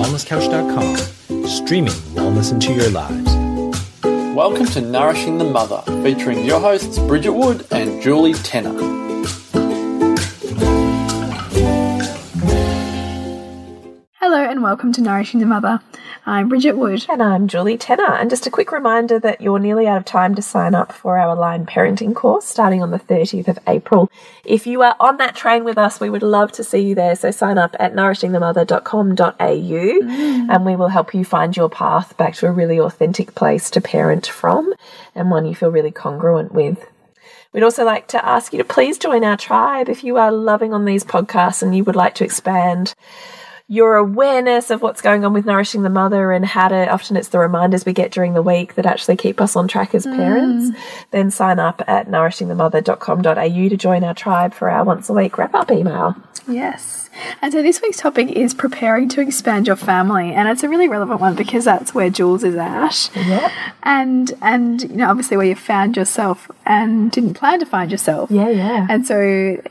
wellnesscouch.com, streaming wellness into your lives. Welcome to Nourishing the Mother, featuring your hosts Bridget Wood and Julie Tenner. Hello and welcome to Nourishing the Mother. I'm Bridget Wood. And I'm Julie Tenner. And just a quick reminder that you're nearly out of time to sign up for our Aligned Parenting course starting on the 30th of April. If you are on that train with us, we would love to see you there. So sign up at nourishingthemother.com.au mm. and we will help you find your path back to a really authentic place to parent from and one you feel really congruent with. We'd also like to ask you to please join our tribe if you are loving on these podcasts and you would like to expand your awareness of what's going on with nourishing the mother and how to often it's the reminders we get during the week that actually keep us on track as parents, mm. then sign up at nourishingthemother.com.au to join our tribe for our once a week wrap up email. Yes. And so this week's topic is preparing to expand your family, and it's a really relevant one because that's where Jules is at. And and you know obviously where you found yourself and didn't plan to find yourself. Yeah, yeah. And so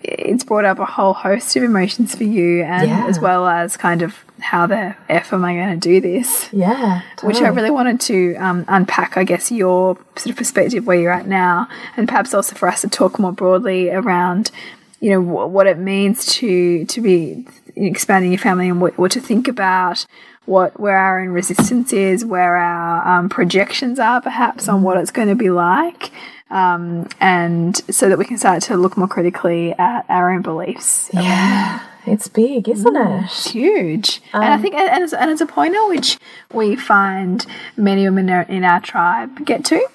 it's brought up a whole host of emotions for you, and yeah. as well as kind of how the f am I going to do this? Yeah, totally. which I really wanted to um, unpack. I guess your sort of perspective where you're at now, and perhaps also for us to talk more broadly around you know what it means to to be expanding your family and what, what to think about what where our own resistance is where our um, projections are perhaps on what it's going to be like um, and so that we can start to look more critically at our own beliefs yeah it's big, isn't mm, it? It's huge. Um, and I um, think, and it's, and it's a point at which we find many women in our tribe get to.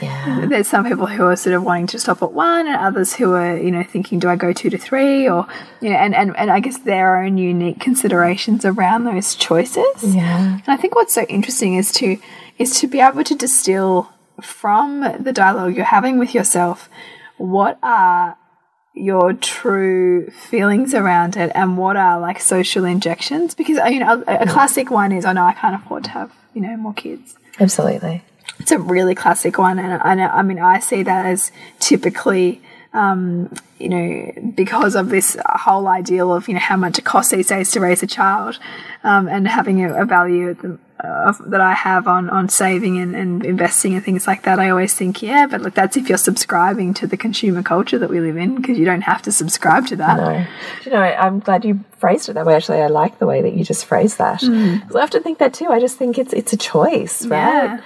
Yeah. There's some people who are sort of wanting to stop at one, and others who are, you know, thinking, do I go two to three? Or, you know, and, and, and I guess there are unique considerations around those choices. Yeah. And I think what's so interesting is to, is to be able to distill from the dialogue you're having with yourself what are your true feelings around it and what are like social injections? Because you know a, a classic one is I know I can't afford to have you know more kids. Absolutely. It's a really classic one and I, I mean I see that as typically um, you know, because of this whole ideal of, you know, how much it costs these days to raise a child, um, and having a, a value that I have on, on saving and, and investing and things like that, I always think, yeah, but look, that's if you're subscribing to the consumer culture that we live in, because you don't have to subscribe to that. No. You know, I'm glad you phrased it that way. Actually, I like the way that you just phrased that. Mm. I often think that too. I just think it's it's a choice, right? Yeah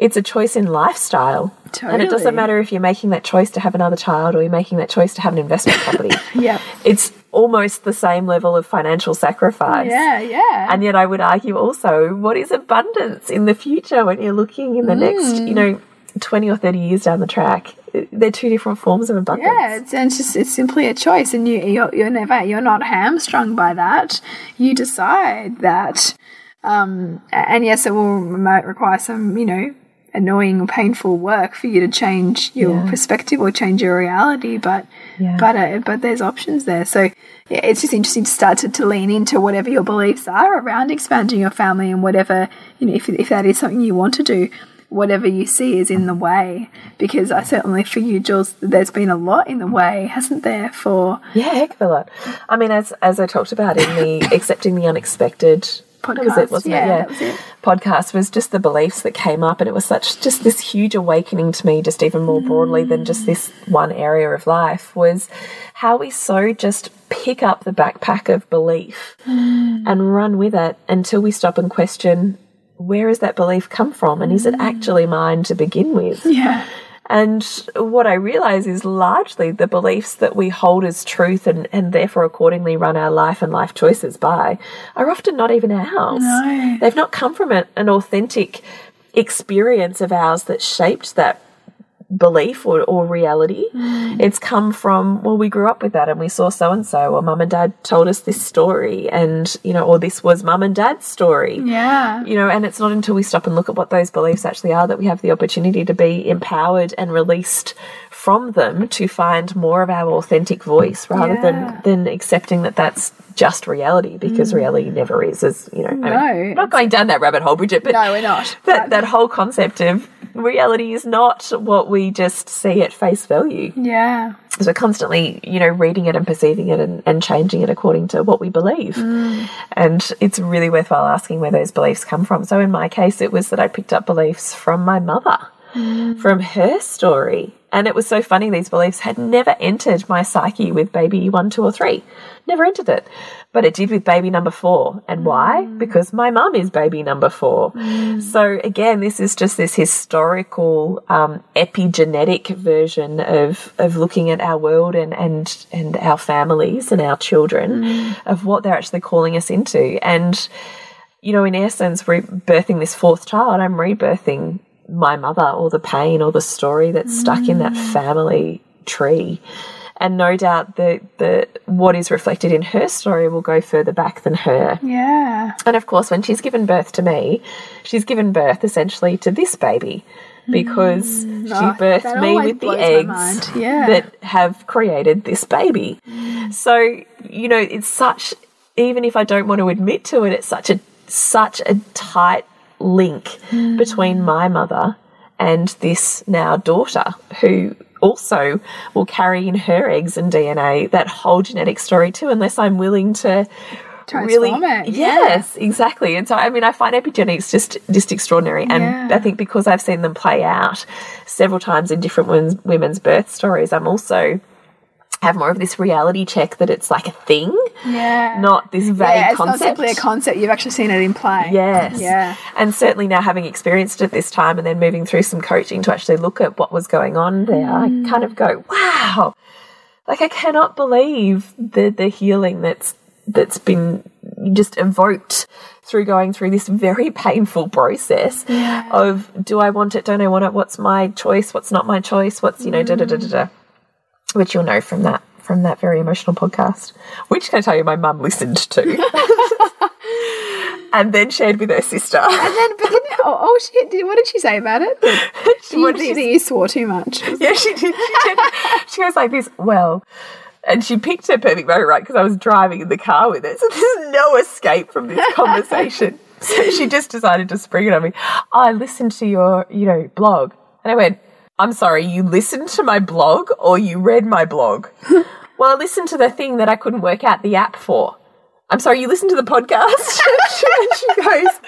it's a choice in lifestyle. Totally. And it doesn't matter if you're making that choice to have another child or you're making that choice to have an investment property. yeah. It's almost the same level of financial sacrifice. Yeah, yeah. And yet I would argue also, what is abundance in the future when you're looking in the mm. next, you know, 20 or 30 years down the track? They're two different forms of abundance. Yeah, it's, it's just it's simply a choice, and you you're, you're never you're not hamstrung by that. You decide that, um, and yes, it will might require some you know annoying or painful work for you to change your yeah. perspective or change your reality but yeah. but uh, but there's options there so yeah, it's just interesting to start to, to lean into whatever your beliefs are around expanding your family and whatever you know if, if that is something you want to do whatever you see is in the way because I certainly for you Jules there's been a lot in the way hasn't there for yeah heck of a lot I mean as as I talked about in the accepting the unexpected podcast. Was it, wasn't yeah, it? Yeah, was it. podcast was just the beliefs that came up, and it was such just this huge awakening to me, just even more broadly than just this one area of life, was how we so just pick up the backpack of belief mm. and run with it until we stop and question where has that belief come from, and is it actually mine to begin with? Yeah. And what I realize is largely the beliefs that we hold as truth and, and therefore accordingly run our life and life choices by are often not even ours. No. They've not come from an authentic experience of ours that shaped that belief or, or reality. Mm. It's come from, well, we grew up with that and we saw so and so, or mum and dad told us this story, and, you know, or this was mum and dad's story. Yeah. You know, and it's not until we stop and look at what those beliefs actually are that we have the opportunity to be empowered and released from them to find more of our authentic voice rather yeah. than than accepting that that's just reality because mm. reality never is as you know no I mean, not going down that rabbit hole Bridget but no we're not that, that whole concept of reality is not what we just see at face value. Yeah. So we're constantly, you know, reading it and perceiving it and, and changing it according to what we believe. And it's really worthwhile asking where those beliefs come from. So in my case, it was that I picked up beliefs from my mother, Mm. from her story. And it was so funny, these beliefs had never entered my psyche with baby one, two, or three. Never entered it. But it did with baby number four. And why? Mm. Because my mum is baby number four. Mm. So again, this is just this historical, um, epigenetic version of, of looking at our world and, and, and our families and our children of what they're actually calling us into. And, you know, in essence, rebirthing this fourth child, I'm rebirthing my mother or the pain or the story that's stuck in that family tree. And no doubt the, the what is reflected in her story will go further back than her. Yeah. And of course, when she's given birth to me, she's given birth essentially to this baby because she Oh, birthed me with the eggs. Yeah. that have created this baby. So, you know, it's such even if I don't want to admit to it, it's such a such a tight link between hmm. my mother and this now daughter who also will carry in her eggs and DNA that whole genetic story too, unless I'm willing to really it, yeah. yes exactly and so i mean i find epigenetics just just extraordinary and Yeah. i think because i've seen them play out several times in different women's, women's birth stories i'm also have more of this reality check that it's like a thing Yeah. not this vague yeah, it's concept not simply a concept. You've actually seen it in play. Yes. Yeah. And certainly now having experienced it this time and then moving through some coaching to actually look at what was going on there, Mm. I kind of go, wow. Like I cannot believe the the healing that's that's been just evoked through going through this very painful process of do I want it, don't I want it, what's my choice, what's not my choice, what's you know, da da da da da. Which you'll know from that from that very emotional podcast. Which can I tell you my mum listened to. and then shared with her sister. And then, but then, oh, oh she did. What did she say about it? What you, she you swore too much. Yeah, she did. She did. she goes like this. Well, and she picked her perfect moment right because I was driving in the car with her, so there's no escape from this conversation. so she just decided to spring it on me. I listened to your, you know, blog, and I went. I'm sorry, you listened to my blog or you read my blog? Well, I listened to the thing that I couldn't work out the app for. I'm sorry, you listened to the podcast? and she goes,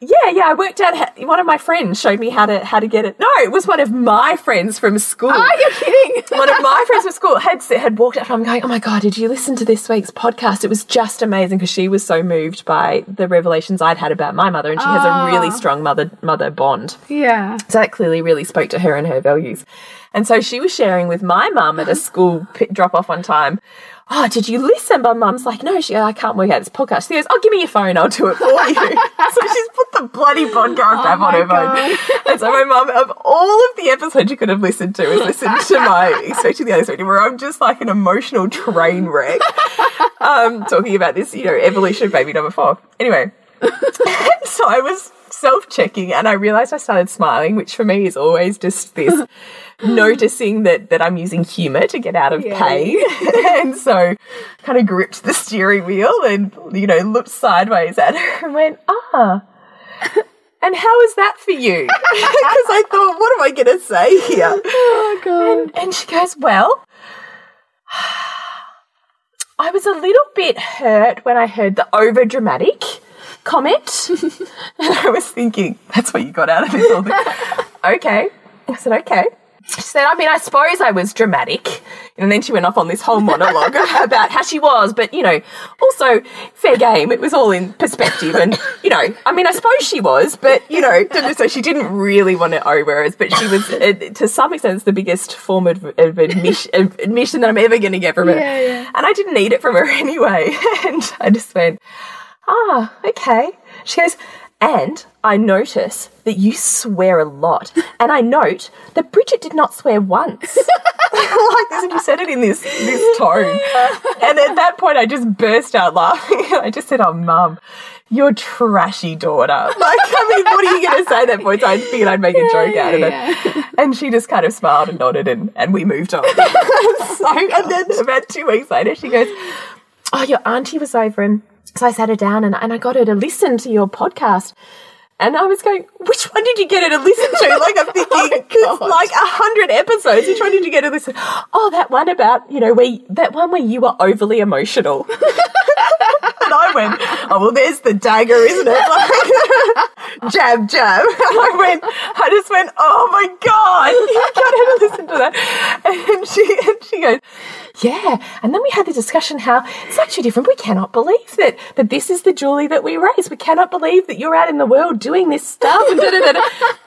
yeah, yeah, I worked out. How, one of my friends showed me how to how to get it. No, it was one of my friends from school. Are you kidding? one of my friends from school had had walked up. I'm going, oh my god, did you listen to this week's podcast? It was just amazing because she was so moved by the revelations I'd had about my mother, and she has a really ah. strong mother mother bond. yeah. So that clearly really spoke to her and her values. And so she was sharing with my mum at a school drop off one time. Oh, did you listen? But mum's like, no, she, I can't work out this podcast. She goes, oh, give me your phone, I'll do it for you. so she's put the bloody podcast app on her God. phone. And so my mum, of all of the episodes you could have listened to, has listened to my especially the Unexpected, where I'm just like an emotional train wreck, um, talking about this, you know, evolution of baby number four. Anyway, so I was self checking and I realized I started smiling, which for me is always just this noticing that, that I'm using humor to get out of Yeah. pain. and so kind of gripped the steering wheel and, you know, looked sideways at her and went, ah. And how is that for you? Because I thought, what am I going to say here? Oh god. And, and she goes, Well, I was a little bit hurt when I heard the over dramatic comment. and I was thinking, That's what you got out of this whole thing. okay. I said, Okay. She said, I mean, I suppose I was dramatic. And then she went off on this whole monologue about how she was, but, you know, also fair game. It was all in perspective. And, you know, I mean, I suppose she was, but, you know, so she didn't really want to over us, but she was, uh, to some extent, the biggest form of, of, admission, of admission that I'm ever going to get from her. Yeah, yeah. And I didn't need it from her anyway. And I just went, ah, okay. She goes, and I notice that you swear a lot. And I note that Bridget did not swear once. like this, and you said it in this this tone. And at that point, I just burst out laughing. I just said, "Oh, mum, you're trashy daughter." Like, I mean, what are you going to say at that point? So I figured I'd make a joke out of it. And she just kind of smiled and nodded, and, and we moved on. so, and then about two weeks later, she goes, "Oh, your auntie was over and." So I sat her down and, and I got her to listen to your podcast. And I was going, which one did you get her to listen to? Like I'm oh thinking, Oh like a hundred episodes. Which one did you get her to listen? Oh, that one about you know where that one where you were overly emotional. and I went, oh well, there's the dagger, isn't it? Like, jab, jab. And I went, I just went, oh my god, you got her to listen to that. And she and she goes, yeah. And then we had the discussion how it's actually different. We cannot believe that that this is the Julie that we raised. We cannot believe that you're out in the world doing this stuff. And, da, da, da,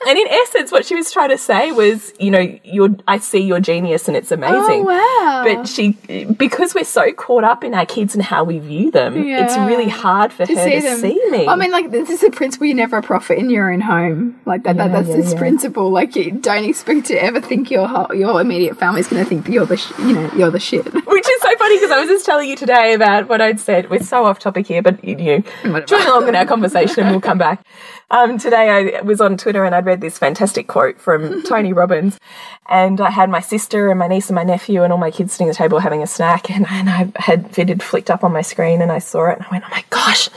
and in essence, what she was trying to say was, you know, you're I see your genius and it's oh, amazing. Oh, wow. But she, because we're so caught up in our kids and how we view them, it's really hard for her to them. see me. I mean, like this is a principle: you never prophet in your own home. Like that. Yeah, that that's yeah, this yeah. principle. Like you don't expect to ever think your whole, your immediate family's going to think that you're the sh- you know you're the shit. Which is so funny because I was just telling you today about what I'd said. We're so off topic here, but you know, Whatever. join along in our conversation and we'll come back. Um, today I was on Twitter and I'd read this fantastic quote from Tony Robbins, and I had my sister and my niece and my nephew and all my kids sitting at the table having a snack, and, and I had it had flicked up on my screen and I saw it and I went, oh my gosh.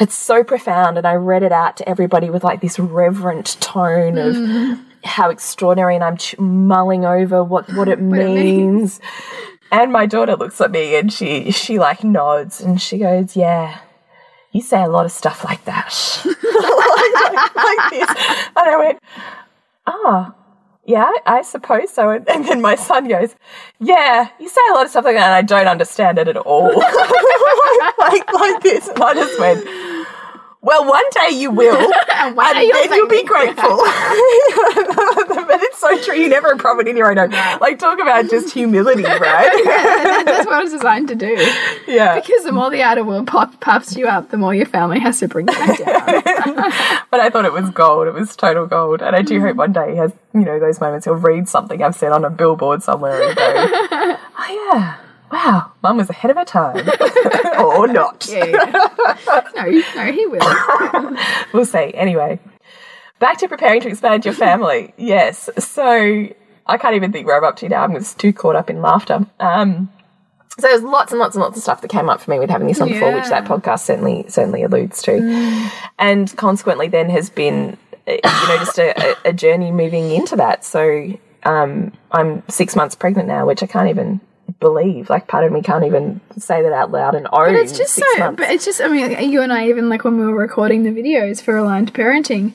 It's so profound, and I read it out to everybody with like this reverent tone of how extraordinary, and I'm ch- mulling over what what it it means. And my daughter looks at me and she she like nods and she goes, "Yeah, you say a lot of stuff like that, like, like this." And I went, "Oh, yeah, I suppose so." And, and then my son goes, "Yeah, you say a lot of stuff like that, and I don't understand it at all." like like this, and I just went. Well, one day you will, and, one day you'll then you'll be grateful. but it's so true. You never prophet in your own home. Like talk about just humility, right? that's what it's designed to do. yeah. Because the more the outer world pop, puffs you up, the more your family has to bring you down. But I thought it was gold. It was total gold. And I do hope one day he has, you know, those moments. He'll read something I've said on a billboard somewhere and go, "Oh yeah, wow, Mum was ahead of her time," or not. yeah, yeah. No, no, he will. we'll see. Anyway, back to preparing to expand your family. yes. So I can't even think where I'm up to now. I'm just too caught up in laughter. Um, so there's lots and lots and lots of stuff that came up for me with having this on before, which that podcast certainly certainly alludes to, and consequently then has been, uh, you know, just a, a- a journey moving into that. So um, I'm six months pregnant now, which I can't even believe. Like part of me can't even say that out loud and own. But it's just so. months. But it's just. I mean, like, you and I, even like when we were recording the videos for aligned parenting,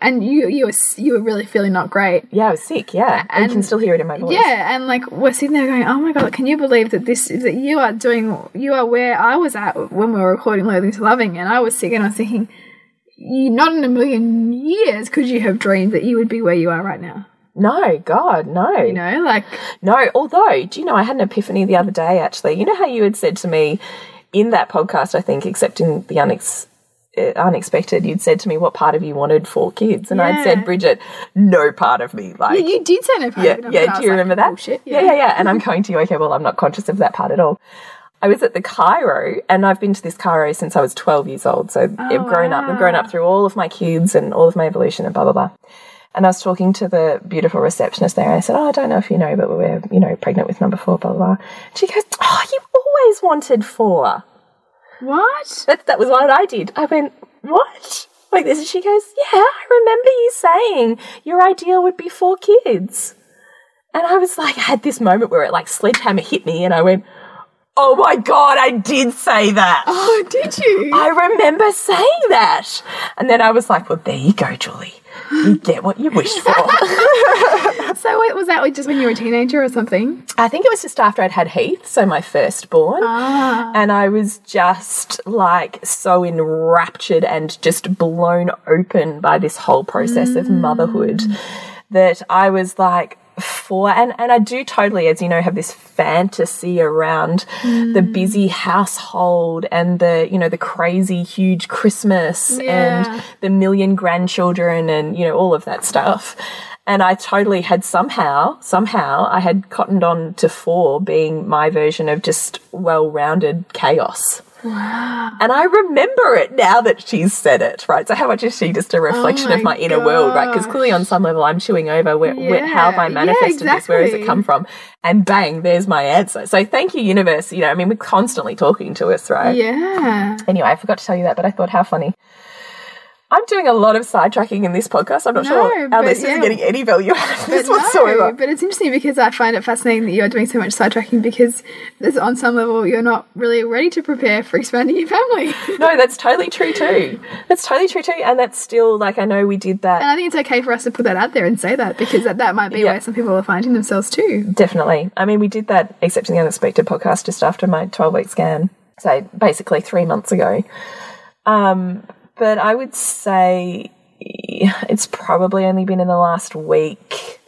and you you were you were really feeling not great. yeah, I was sick. Yeah, and you can still hear it in my voice. Yeah, and like we're sitting there going, "Oh my god, can you believe that this is that you are doing? You are where I was at when we were recording Loathing to Loving, and I was sick, and I was thinking, you, not in a million years could you have dreamed that you would be where you are right now. No, God, no. You know, like No, although, do you know, I had an epiphany the other day actually. You know how you had said to me in that podcast, I think, accepting the unex- uh, unexpected, you'd said to me what part of you wanted four kids. And I'd said, Bridget, no part of me. Like, you, you did say no part yeah, of yeah. Do you like, remember that? Bullshit. Yeah, yeah, yeah. And I'm going to you. Okay, well, I'm not conscious of that part at all. I was at the chiro, and I've been to this chiro since I was 12 years old. So I've grown up. I've grown up through all of my kids and all of my evolution and blah blah blah. And I was talking to the beautiful receptionist there, and I said, "Oh, I don't know if you know, but we're you know pregnant with number four, blah blah." blah. And she goes, "Oh, you always wanted four. What? That that was what I did." I went, "What?" Like this, and she goes, "Yeah, I remember you saying your ideal would be four kids." And I was like, I had this moment where it like sledgehammer hit me, and I went, "Oh my god, I did say that." Oh, did you? I remember saying that. And then I was like, well, there you go, Julie. You get what you wish for. so was that like just when you were a teenager or something? I think it was just after I'd had Heath, so my firstborn. Ah. And I was just like so enraptured and just blown open by this whole process of motherhood that I was like, for and and I do totally as you know have this fantasy around the mm. busy household and the you know the crazy huge Christmas Yeah. and the million grandchildren and you know all of that stuff. And I totally had somehow somehow I had cottoned on to four being my version of just well-rounded chaos and I remember it now that she's said it, right? So how much is she just a reflection of Oh my my inner world, right? Because clearly on some level I'm chewing over where, where, how have I manifested yeah, this? Where has it come from? And bang, there's my answer. So thank you, universe. You know, I mean, we're constantly talking to us, right? Yeah. Anyway, I forgot to tell you that, but I thought how funny. I'm doing a lot of sidetracking in this podcast. I'm not No, sure our listeners yeah. are getting any value out of this But whatsoever. no, but it's interesting because I find it fascinating that you're doing so much sidetracking because there's, on some level you're not really ready to prepare for expanding your family. No, that's totally true too. That's totally true too. And that's still like I know we did that. And I think it's okay for us to put that out there and say that because that, that might be Yeah. where some people are finding themselves too. Definitely. I mean, we did that Accepting the Unexpected podcast just after my 12 week scan. So basically three months ago. Um, but I would say it's probably only been in the last week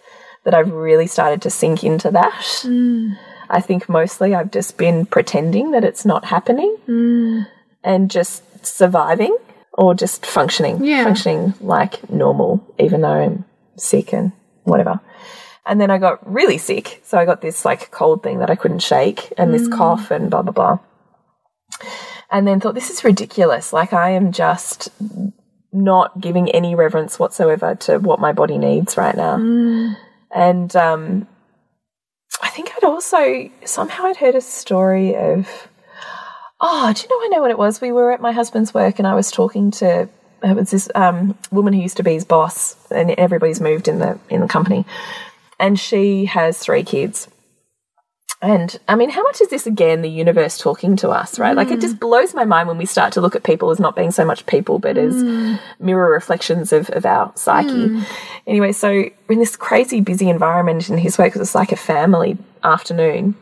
that I've really started to sink into that. Mm. I think mostly I've just been pretending that it's not happening mm. and just surviving or just functioning, Yeah. functioning like normal, even though I'm sick and whatever. And then I got really sick. So I got this like cold thing that I couldn't shake and this mm. cough and blah, blah, blah. And then thought, this is ridiculous. Like, I am just not giving any reverence whatsoever to what my body needs right now. And um, I think I'd also somehow I'd heard a story of, oh, do you know? I know what it was. We were at my husband's work, and I was talking to it was this um, woman who used to be his boss, and everybody's moved in the in the company, and she has three kids. And I mean, how much is this again the universe talking to us, right? Like, it mm. just blows my mind when we start to look at people as not being so much people, but as mm. mirror reflections of, of our psyche. Mm. Anyway, so we're in this crazy busy environment in his work, 'cause it's like a family afternoon.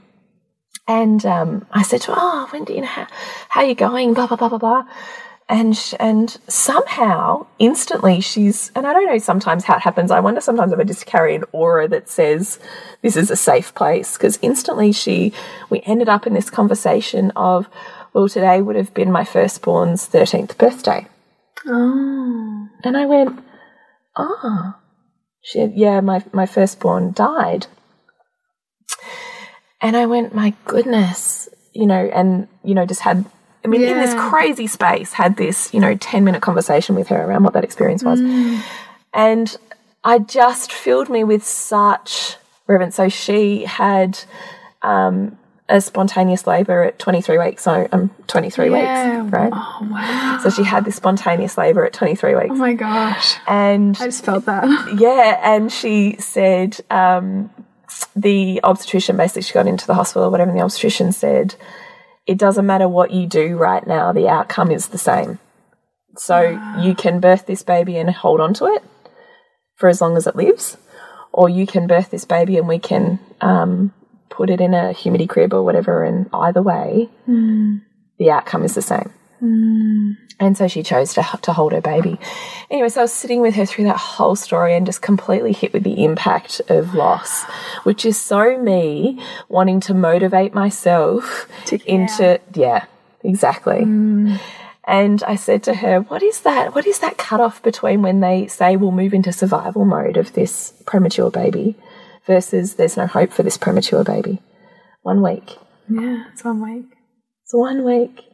And um, I said to her, "Oh, Wendy, you know, how, how are you going?" Blah blah blah blah blah. And sh and somehow, instantly, she's and I don't know sometimes how it happens. I wonder sometimes if I just carry an aura that says this is a safe place because instantly she we ended up in this conversation of, well, today would have been my firstborn's thirteenth birthday, Oh. and I went, oh, she had, yeah, my my firstborn died. And I went, my goodness, you know, and, you know, just had, I mean, in this crazy space, had this, you know, 10 minute conversation with her around what that experience was. And I just filled me with such reverence. So she had um, a spontaneous labor at 23 weeks. So I'm 23 Yeah. weeks, right? Oh, wow. So she had this spontaneous labor at 23 weeks. Oh my gosh. and I just felt that. yeah, and she said um, the obstetrician basically she got into the hospital or whatever, and the obstetrician said it doesn't matter what you do right now, the outcome is the same. So you can birth this baby and hold on to it for as long as it lives, or you can birth this baby and we can um, put it in a humidity crib or whatever, and either way, the outcome is the same. Mm. And so she chose to, to hold her baby. Anyway, so I was sitting with her through that whole story and just completely hit with the impact of loss, which is so me wanting to motivate myself To into, yeah, exactly. Mm. And I said to her, "What is that? What is that cutoff between when they say we'll move into survival mode of this premature baby versus there's no hope for this premature baby? One week. yeah, it's one week. It's one week.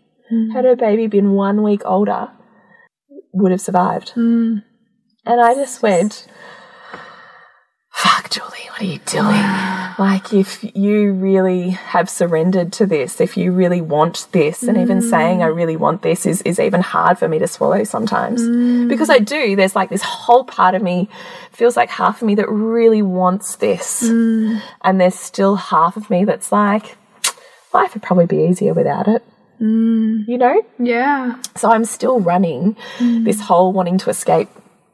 Had her baby been one week older, would have survived. Hmm. And I just went, fuck, Julie, what are you doing? Like, if you really have surrendered to this, if you really want this, and even hmm. saying I really want this is, is even hard for me to swallow sometimes. Hmm. Because I do, there's like this whole part of me, feels like half of me that really wants this. And there's still half of me that's like, life would probably be easier without it. Mm. You know? Yeah. So I'm still running mm. this whole wanting to escape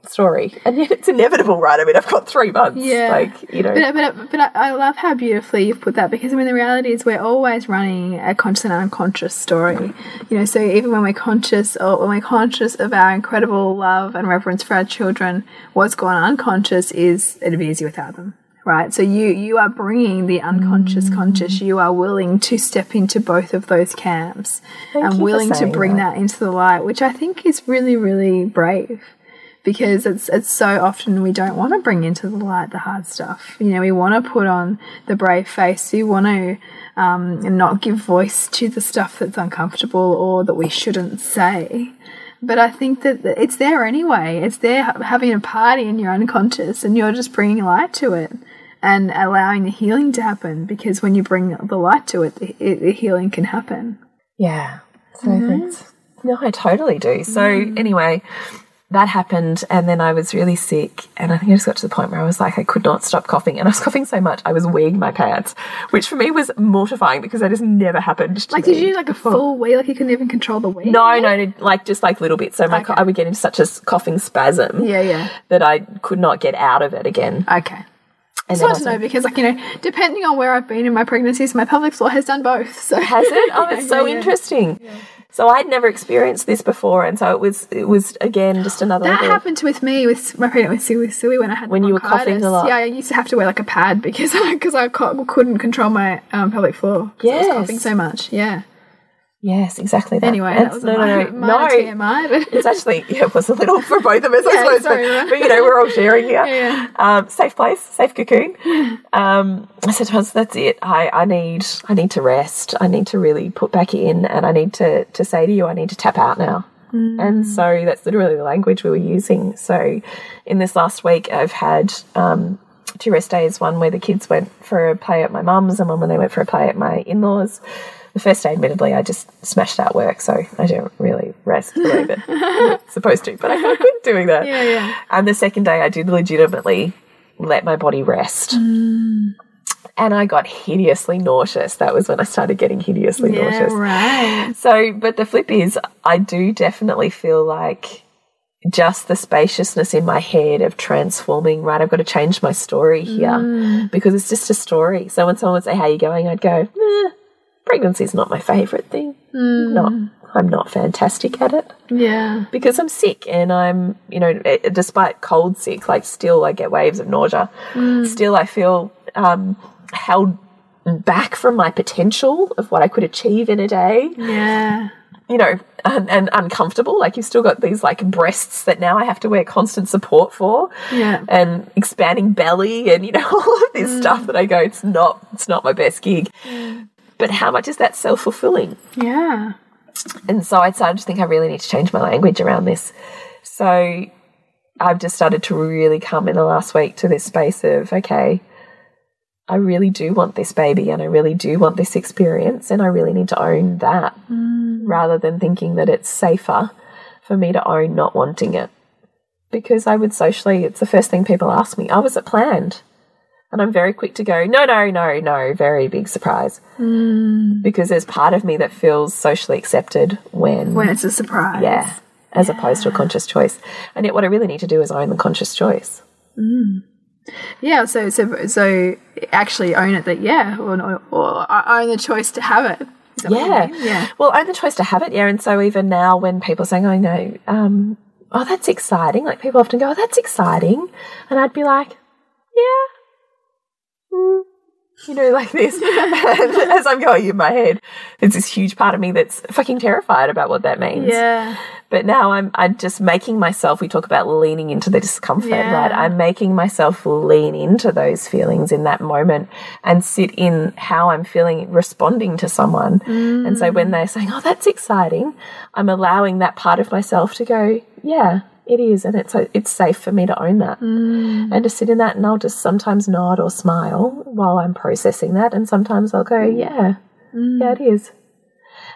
story. And yet it's inevitable, right? I mean, I've got three months. Yeah. Like, you know. But, but, but I I love how beautifully you've put that because I mean the reality is we're always running a conscious and unconscious story. You know, so even when we're conscious or when we're conscious of our incredible love and reverence for our children, what's gone unconscious is it'd be easy without them. Right, so you you are bringing the unconscious conscious. You are willing to step into both of those camps Thank and willing to bring that. that into the light, which I think is really really brave because it's it's so often we don't want to bring into the light the hard stuff. You know, we want to put on the brave face. We want to um, not give voice to the stuff that's uncomfortable or that we shouldn't say. But I think that it's there anyway. It's there having a party in your unconscious, and you're just bringing light to it and allowing the healing to happen. Because when you bring the light to it, the, it, the healing can happen. Yeah. So mm-hmm. thanks. No, I totally do. So mm-hmm. anyway, that happened, and then I was really sick, and I think I just got to the point where I was like, I could not stop coughing, and I was coughing so much I was weeing my pants, which for me was mortifying because that has never happened. To Like, did you do like a before. full wee? Like, you couldn't even control the wee? No, no, no, like just like little bits. So my Okay. I would get into such a coughing spasm Yeah, yeah. that I could not get out of it again. Okay. I hard was to know because, like, you know, depending on where I've been in my pregnancies, my pelvic floor has done both. So Has it? Oh, Yeah, it's so yeah, yeah. interesting. So I'd never experienced this before, and so it was it was again just another That level. happened with me with my pregnant with Suey, Suey when I had When you were coughing a lot. Yeah, I used to have to wear like a pad because because I couldn't control my um, pelvic floor. 'cause I was Yes. coughing so much. Yeah. Yes, exactly. That. Anyway, It's- that was no, no, no. TMI. It's actually yeah, it was a little for both of us, I suppose. sorry, but, but you know, we're all sharing here. Yeah. Um, safe place, safe cocoon. Um, I said to us, that's it. I, I need I need to rest. I need to really put back in, and I need to to say to you, I need to tap out now. And so that's literally the language we were using. So in this last week, I've had um, two rest days. One where the kids went for a play at my mum's, and one where they went for a play at my in laws. First day, admittedly, I just smashed out work, so I didn't really rest the way that supposed to. But I felt good doing that. Yeah, yeah. And the second day, I did legitimately let my body rest. And I got hideously nauseous. That was when I started getting hideously yeah, nauseous. right. So, but the flip is, I do definitely feel like just the spaciousness in my head of transforming, right? I've got to change my story here because it's just a story. So when someone would say, How you going? I'd go, eh, pregnancy's not my favorite thing. Hmm. Not, I'm not fantastic at it Yeah. because I'm sick and I'm, you know, eh, eh despite cold sick, like still I get waves of nausea. Hmm. Still I feel um, held back from my potential of what I could achieve in a day, Yeah. you know, and, and uncomfortable. Like you've still got these like breasts that now I have to wear constant support for Yeah. and expanding belly and, you know, all of this hmm. stuff that I go, it's not, it's not my best gig. But how much is that self fulfilling? Yeah. And so I started to think I really need to change my language around this. So I've just started to really come in the last week to this space of, okay, I really do want this baby and I really do want this experience and I really need to own that mm. rather than thinking that it's safer for me to own not wanting it. Because I would socially, it's the first thing people ask me, oh, was it planned? And I'm very quick to go, no, no, no, no, very big surprise. Because there's part of me that feels socially accepted when, When it's a surprise. yeah, as opposed to a conscious choice. And yet, what I really need to do is own the conscious choice. Yeah, so so so actually own it that yeah, or, or, or own the choice to have it. Is that what you Yeah. yeah, Well, own the choice to have it, yeah. And so even now, when people are saying, "Oh no," um, oh that's exciting, like people often go, "Oh, that's exciting," and I'd be like, "Yeah." Mm. You know, like this. and as I'm going in my head, there's this huge part of me that's fucking terrified about what that means. yeah, But now I'm I'm just making myself we talk about leaning into the discomfort, Yeah. right? I'm making myself lean into those feelings in that moment and sit in how I'm feeling responding to someone. And so when they're saying, "Oh, that's exciting," I'm allowing that part of myself to go, "Yeah, it is." And it's it's safe for me to own that. Mm. And to sit in that and I'll just sometimes nod or smile while I'm processing that and sometimes I'll go, mm. "Yeah. Yeah, it is."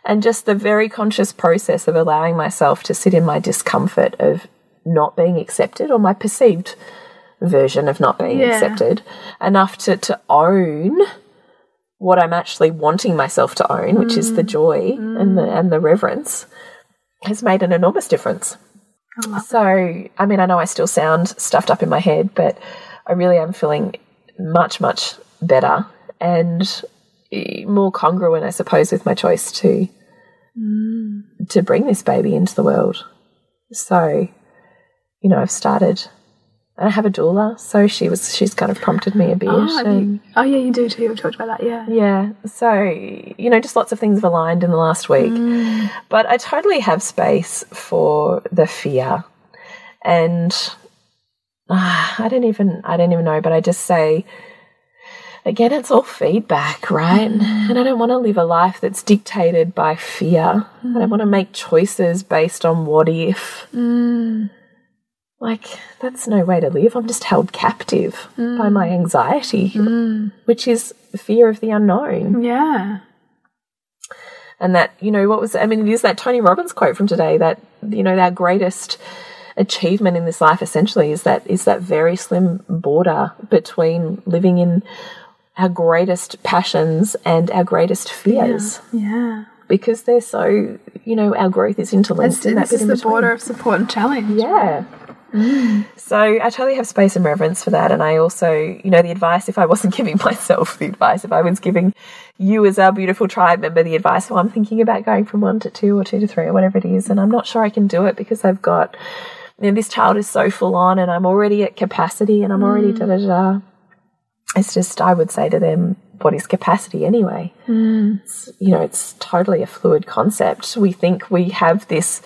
and just the very conscious process of allowing myself to sit in my discomfort of not being accepted or my perceived version of not being Yeah. accepted enough to, to own what I'm actually wanting myself to own, which is the mm. joy and the and the reverence, has made an enormous difference. Oh. So, I mean, I know I still sound stuffed up in my head, but I really am feeling much, much better and more congruent, I suppose, with my choice to mm. to bring this baby into the world. So, you know, I've started. And I have a doula, so she was she's kind of prompted me a bit. Oh, and- you- oh, yeah, you do too. We've talked about that. Yeah, yeah. So, you know, just lots of things have aligned in the last week. Mm. But I totally have space for the fear. And ah, I don't even I don't even know, but I just say again it's all feedback, right? Mm. And I don't want to live a life that's dictated by fear. I don't want to make choices based on what if. Mm. Like, that's no way to live. I'm just held captive by my mm. anxiety, mm. which is fear of the unknown. yeah, And that, you know, what was, I mean, it is that Tony Robbins quote from today that, you know, our greatest achievement in this life essentially is that is that very slim border between living in our greatest passions and our greatest fears Yeah. because they're so you know our growth is interlinked It's, in that this bit is the between. border of support and challenge. Yeah. So I totally have space and reverence for that. And I also, you know, the advice, if I wasn't giving myself the advice, if I was giving you as our beautiful tribe member the advice, well, I'm thinking about going from one to two or two to three or whatever it is. And I'm not sure I can do it because I've got, you know, this child is so full on and I'm already at capacity and I'm already mm. da da da. It's just, I would say to them, what is capacity anyway? Mm. It's, you know, it's totally a fluid concept. We think we have this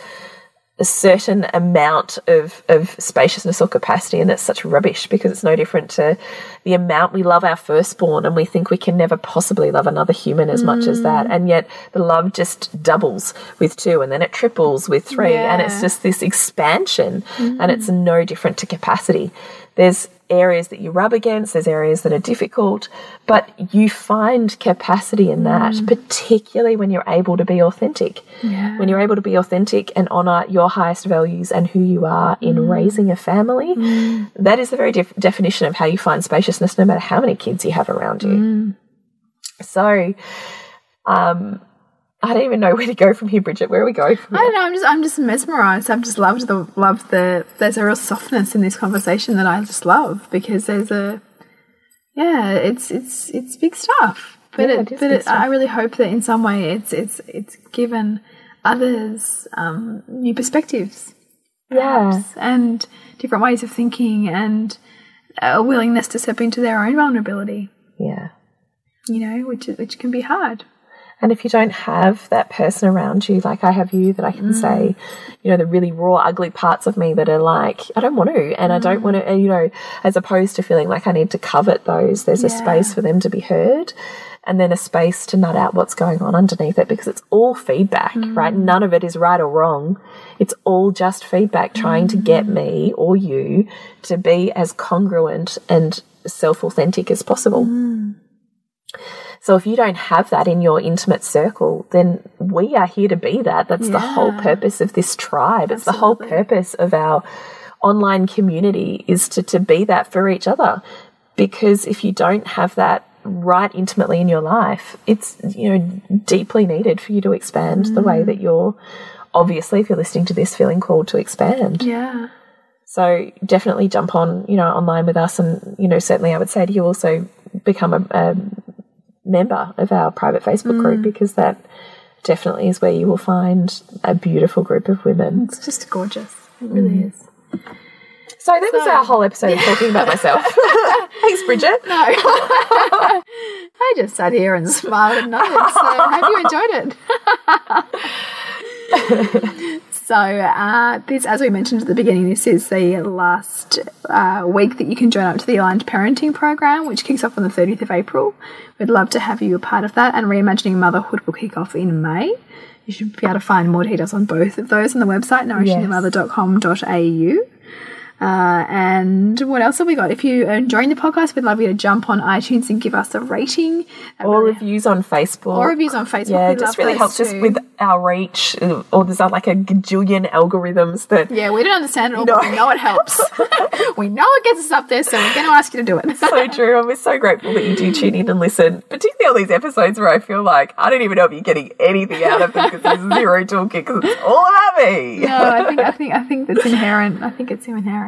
a certain amount of, of spaciousness or capacity, and that's such rubbish because it's no different to the amount we love our firstborn, and we think we can never possibly love another human as much as that, mm. and yet the love just doubles with two, and then it triples with three, and it's just this expansion, and it's mm. no different to capacity. There's areas that you rub against, there's areas that are difficult, but you find capacity in that, mm. particularly when you're able to be authentic. When you're able to be authentic and honor your highest values and who you are in mm. raising a family, mm. that is the very def- definition of how you find spaciousness, no matter how many kids you have around you. So, um, I don't even know where to go from here, Bridget. Where are we going from I here? don't know. I'm just I'm just mesmerized. I've just loved the loved the. There's a real softness in this conversation that I just love because there's a, yeah, it's it's it's big stuff. But Yeah, it, it but it, I really hope that in some way it's it's it's given others um, new perspectives, Yeah. perhaps, and different ways of thinking and a willingness to step into their own vulnerability. Yeah. You know, which which can be hard. And if you don't have that person around you, like I have you, that I can say, mm. you know, the really raw, ugly parts of me that are like, I don't want to, and I don't mm. want to, you know, as opposed to feeling like I need to covet those, there's a space for them to be heard. And then a space to nut out what's going on underneath it because it's all feedback, right? Mm. None of it is right or wrong. It's all just feedback trying to get me or you to be as congruent and self authentic as possible. So if you don't have that in your intimate circle, then we are here to be that. That's the whole purpose of this tribe. It's the whole purpose of our online community is to, to be that for each other. Because if you don't have that right intimately in your life, it's you know deeply needed for you to expand the way mm. that you're obviously if you're listening to this feeling called to expand. Yeah. So definitely jump on, you know, online with us, and you know, certainly I would say to you also become a, a member of our private Facebook group mm. because that definitely is where you will find a beautiful group of women. It's just gorgeous. It really mm. is. So that was So- our whole episode of talking about myself. Thanks, Bridget. No. I just sat here and smiled and nodded. So I hope you enjoyed it. so uh, this, as we mentioned at the beginning, this is the last uh, week that you can join up to the Aligned Parenting Program, which kicks off on the 30th of April. We'd love to have you a part of that, and Reimagining Motherhood will kick off in May. You should be able to find more details on both of those on the website, nourishingthemother.com.au. Uh, and what else have we got? If you are enjoying the podcast, we'd love you to jump on iTunes and give us a rating. Or really- reviews on Facebook. or reviews on Facebook. Yeah, it just really helps us with our reach. uh, Or there's uh, like a gajillion algorithms that Yeah, we don't understand it all, No. but we know it helps. we know it gets us up there, so we're going to ask you to do it. so true. And we're so grateful that you do tune in and listen, particularly on these episodes where I feel like I don't even know if you're getting anything out of them because there's zero toolkit because it's all about me. no, I think I think I think that's inherent. I think it's inherent.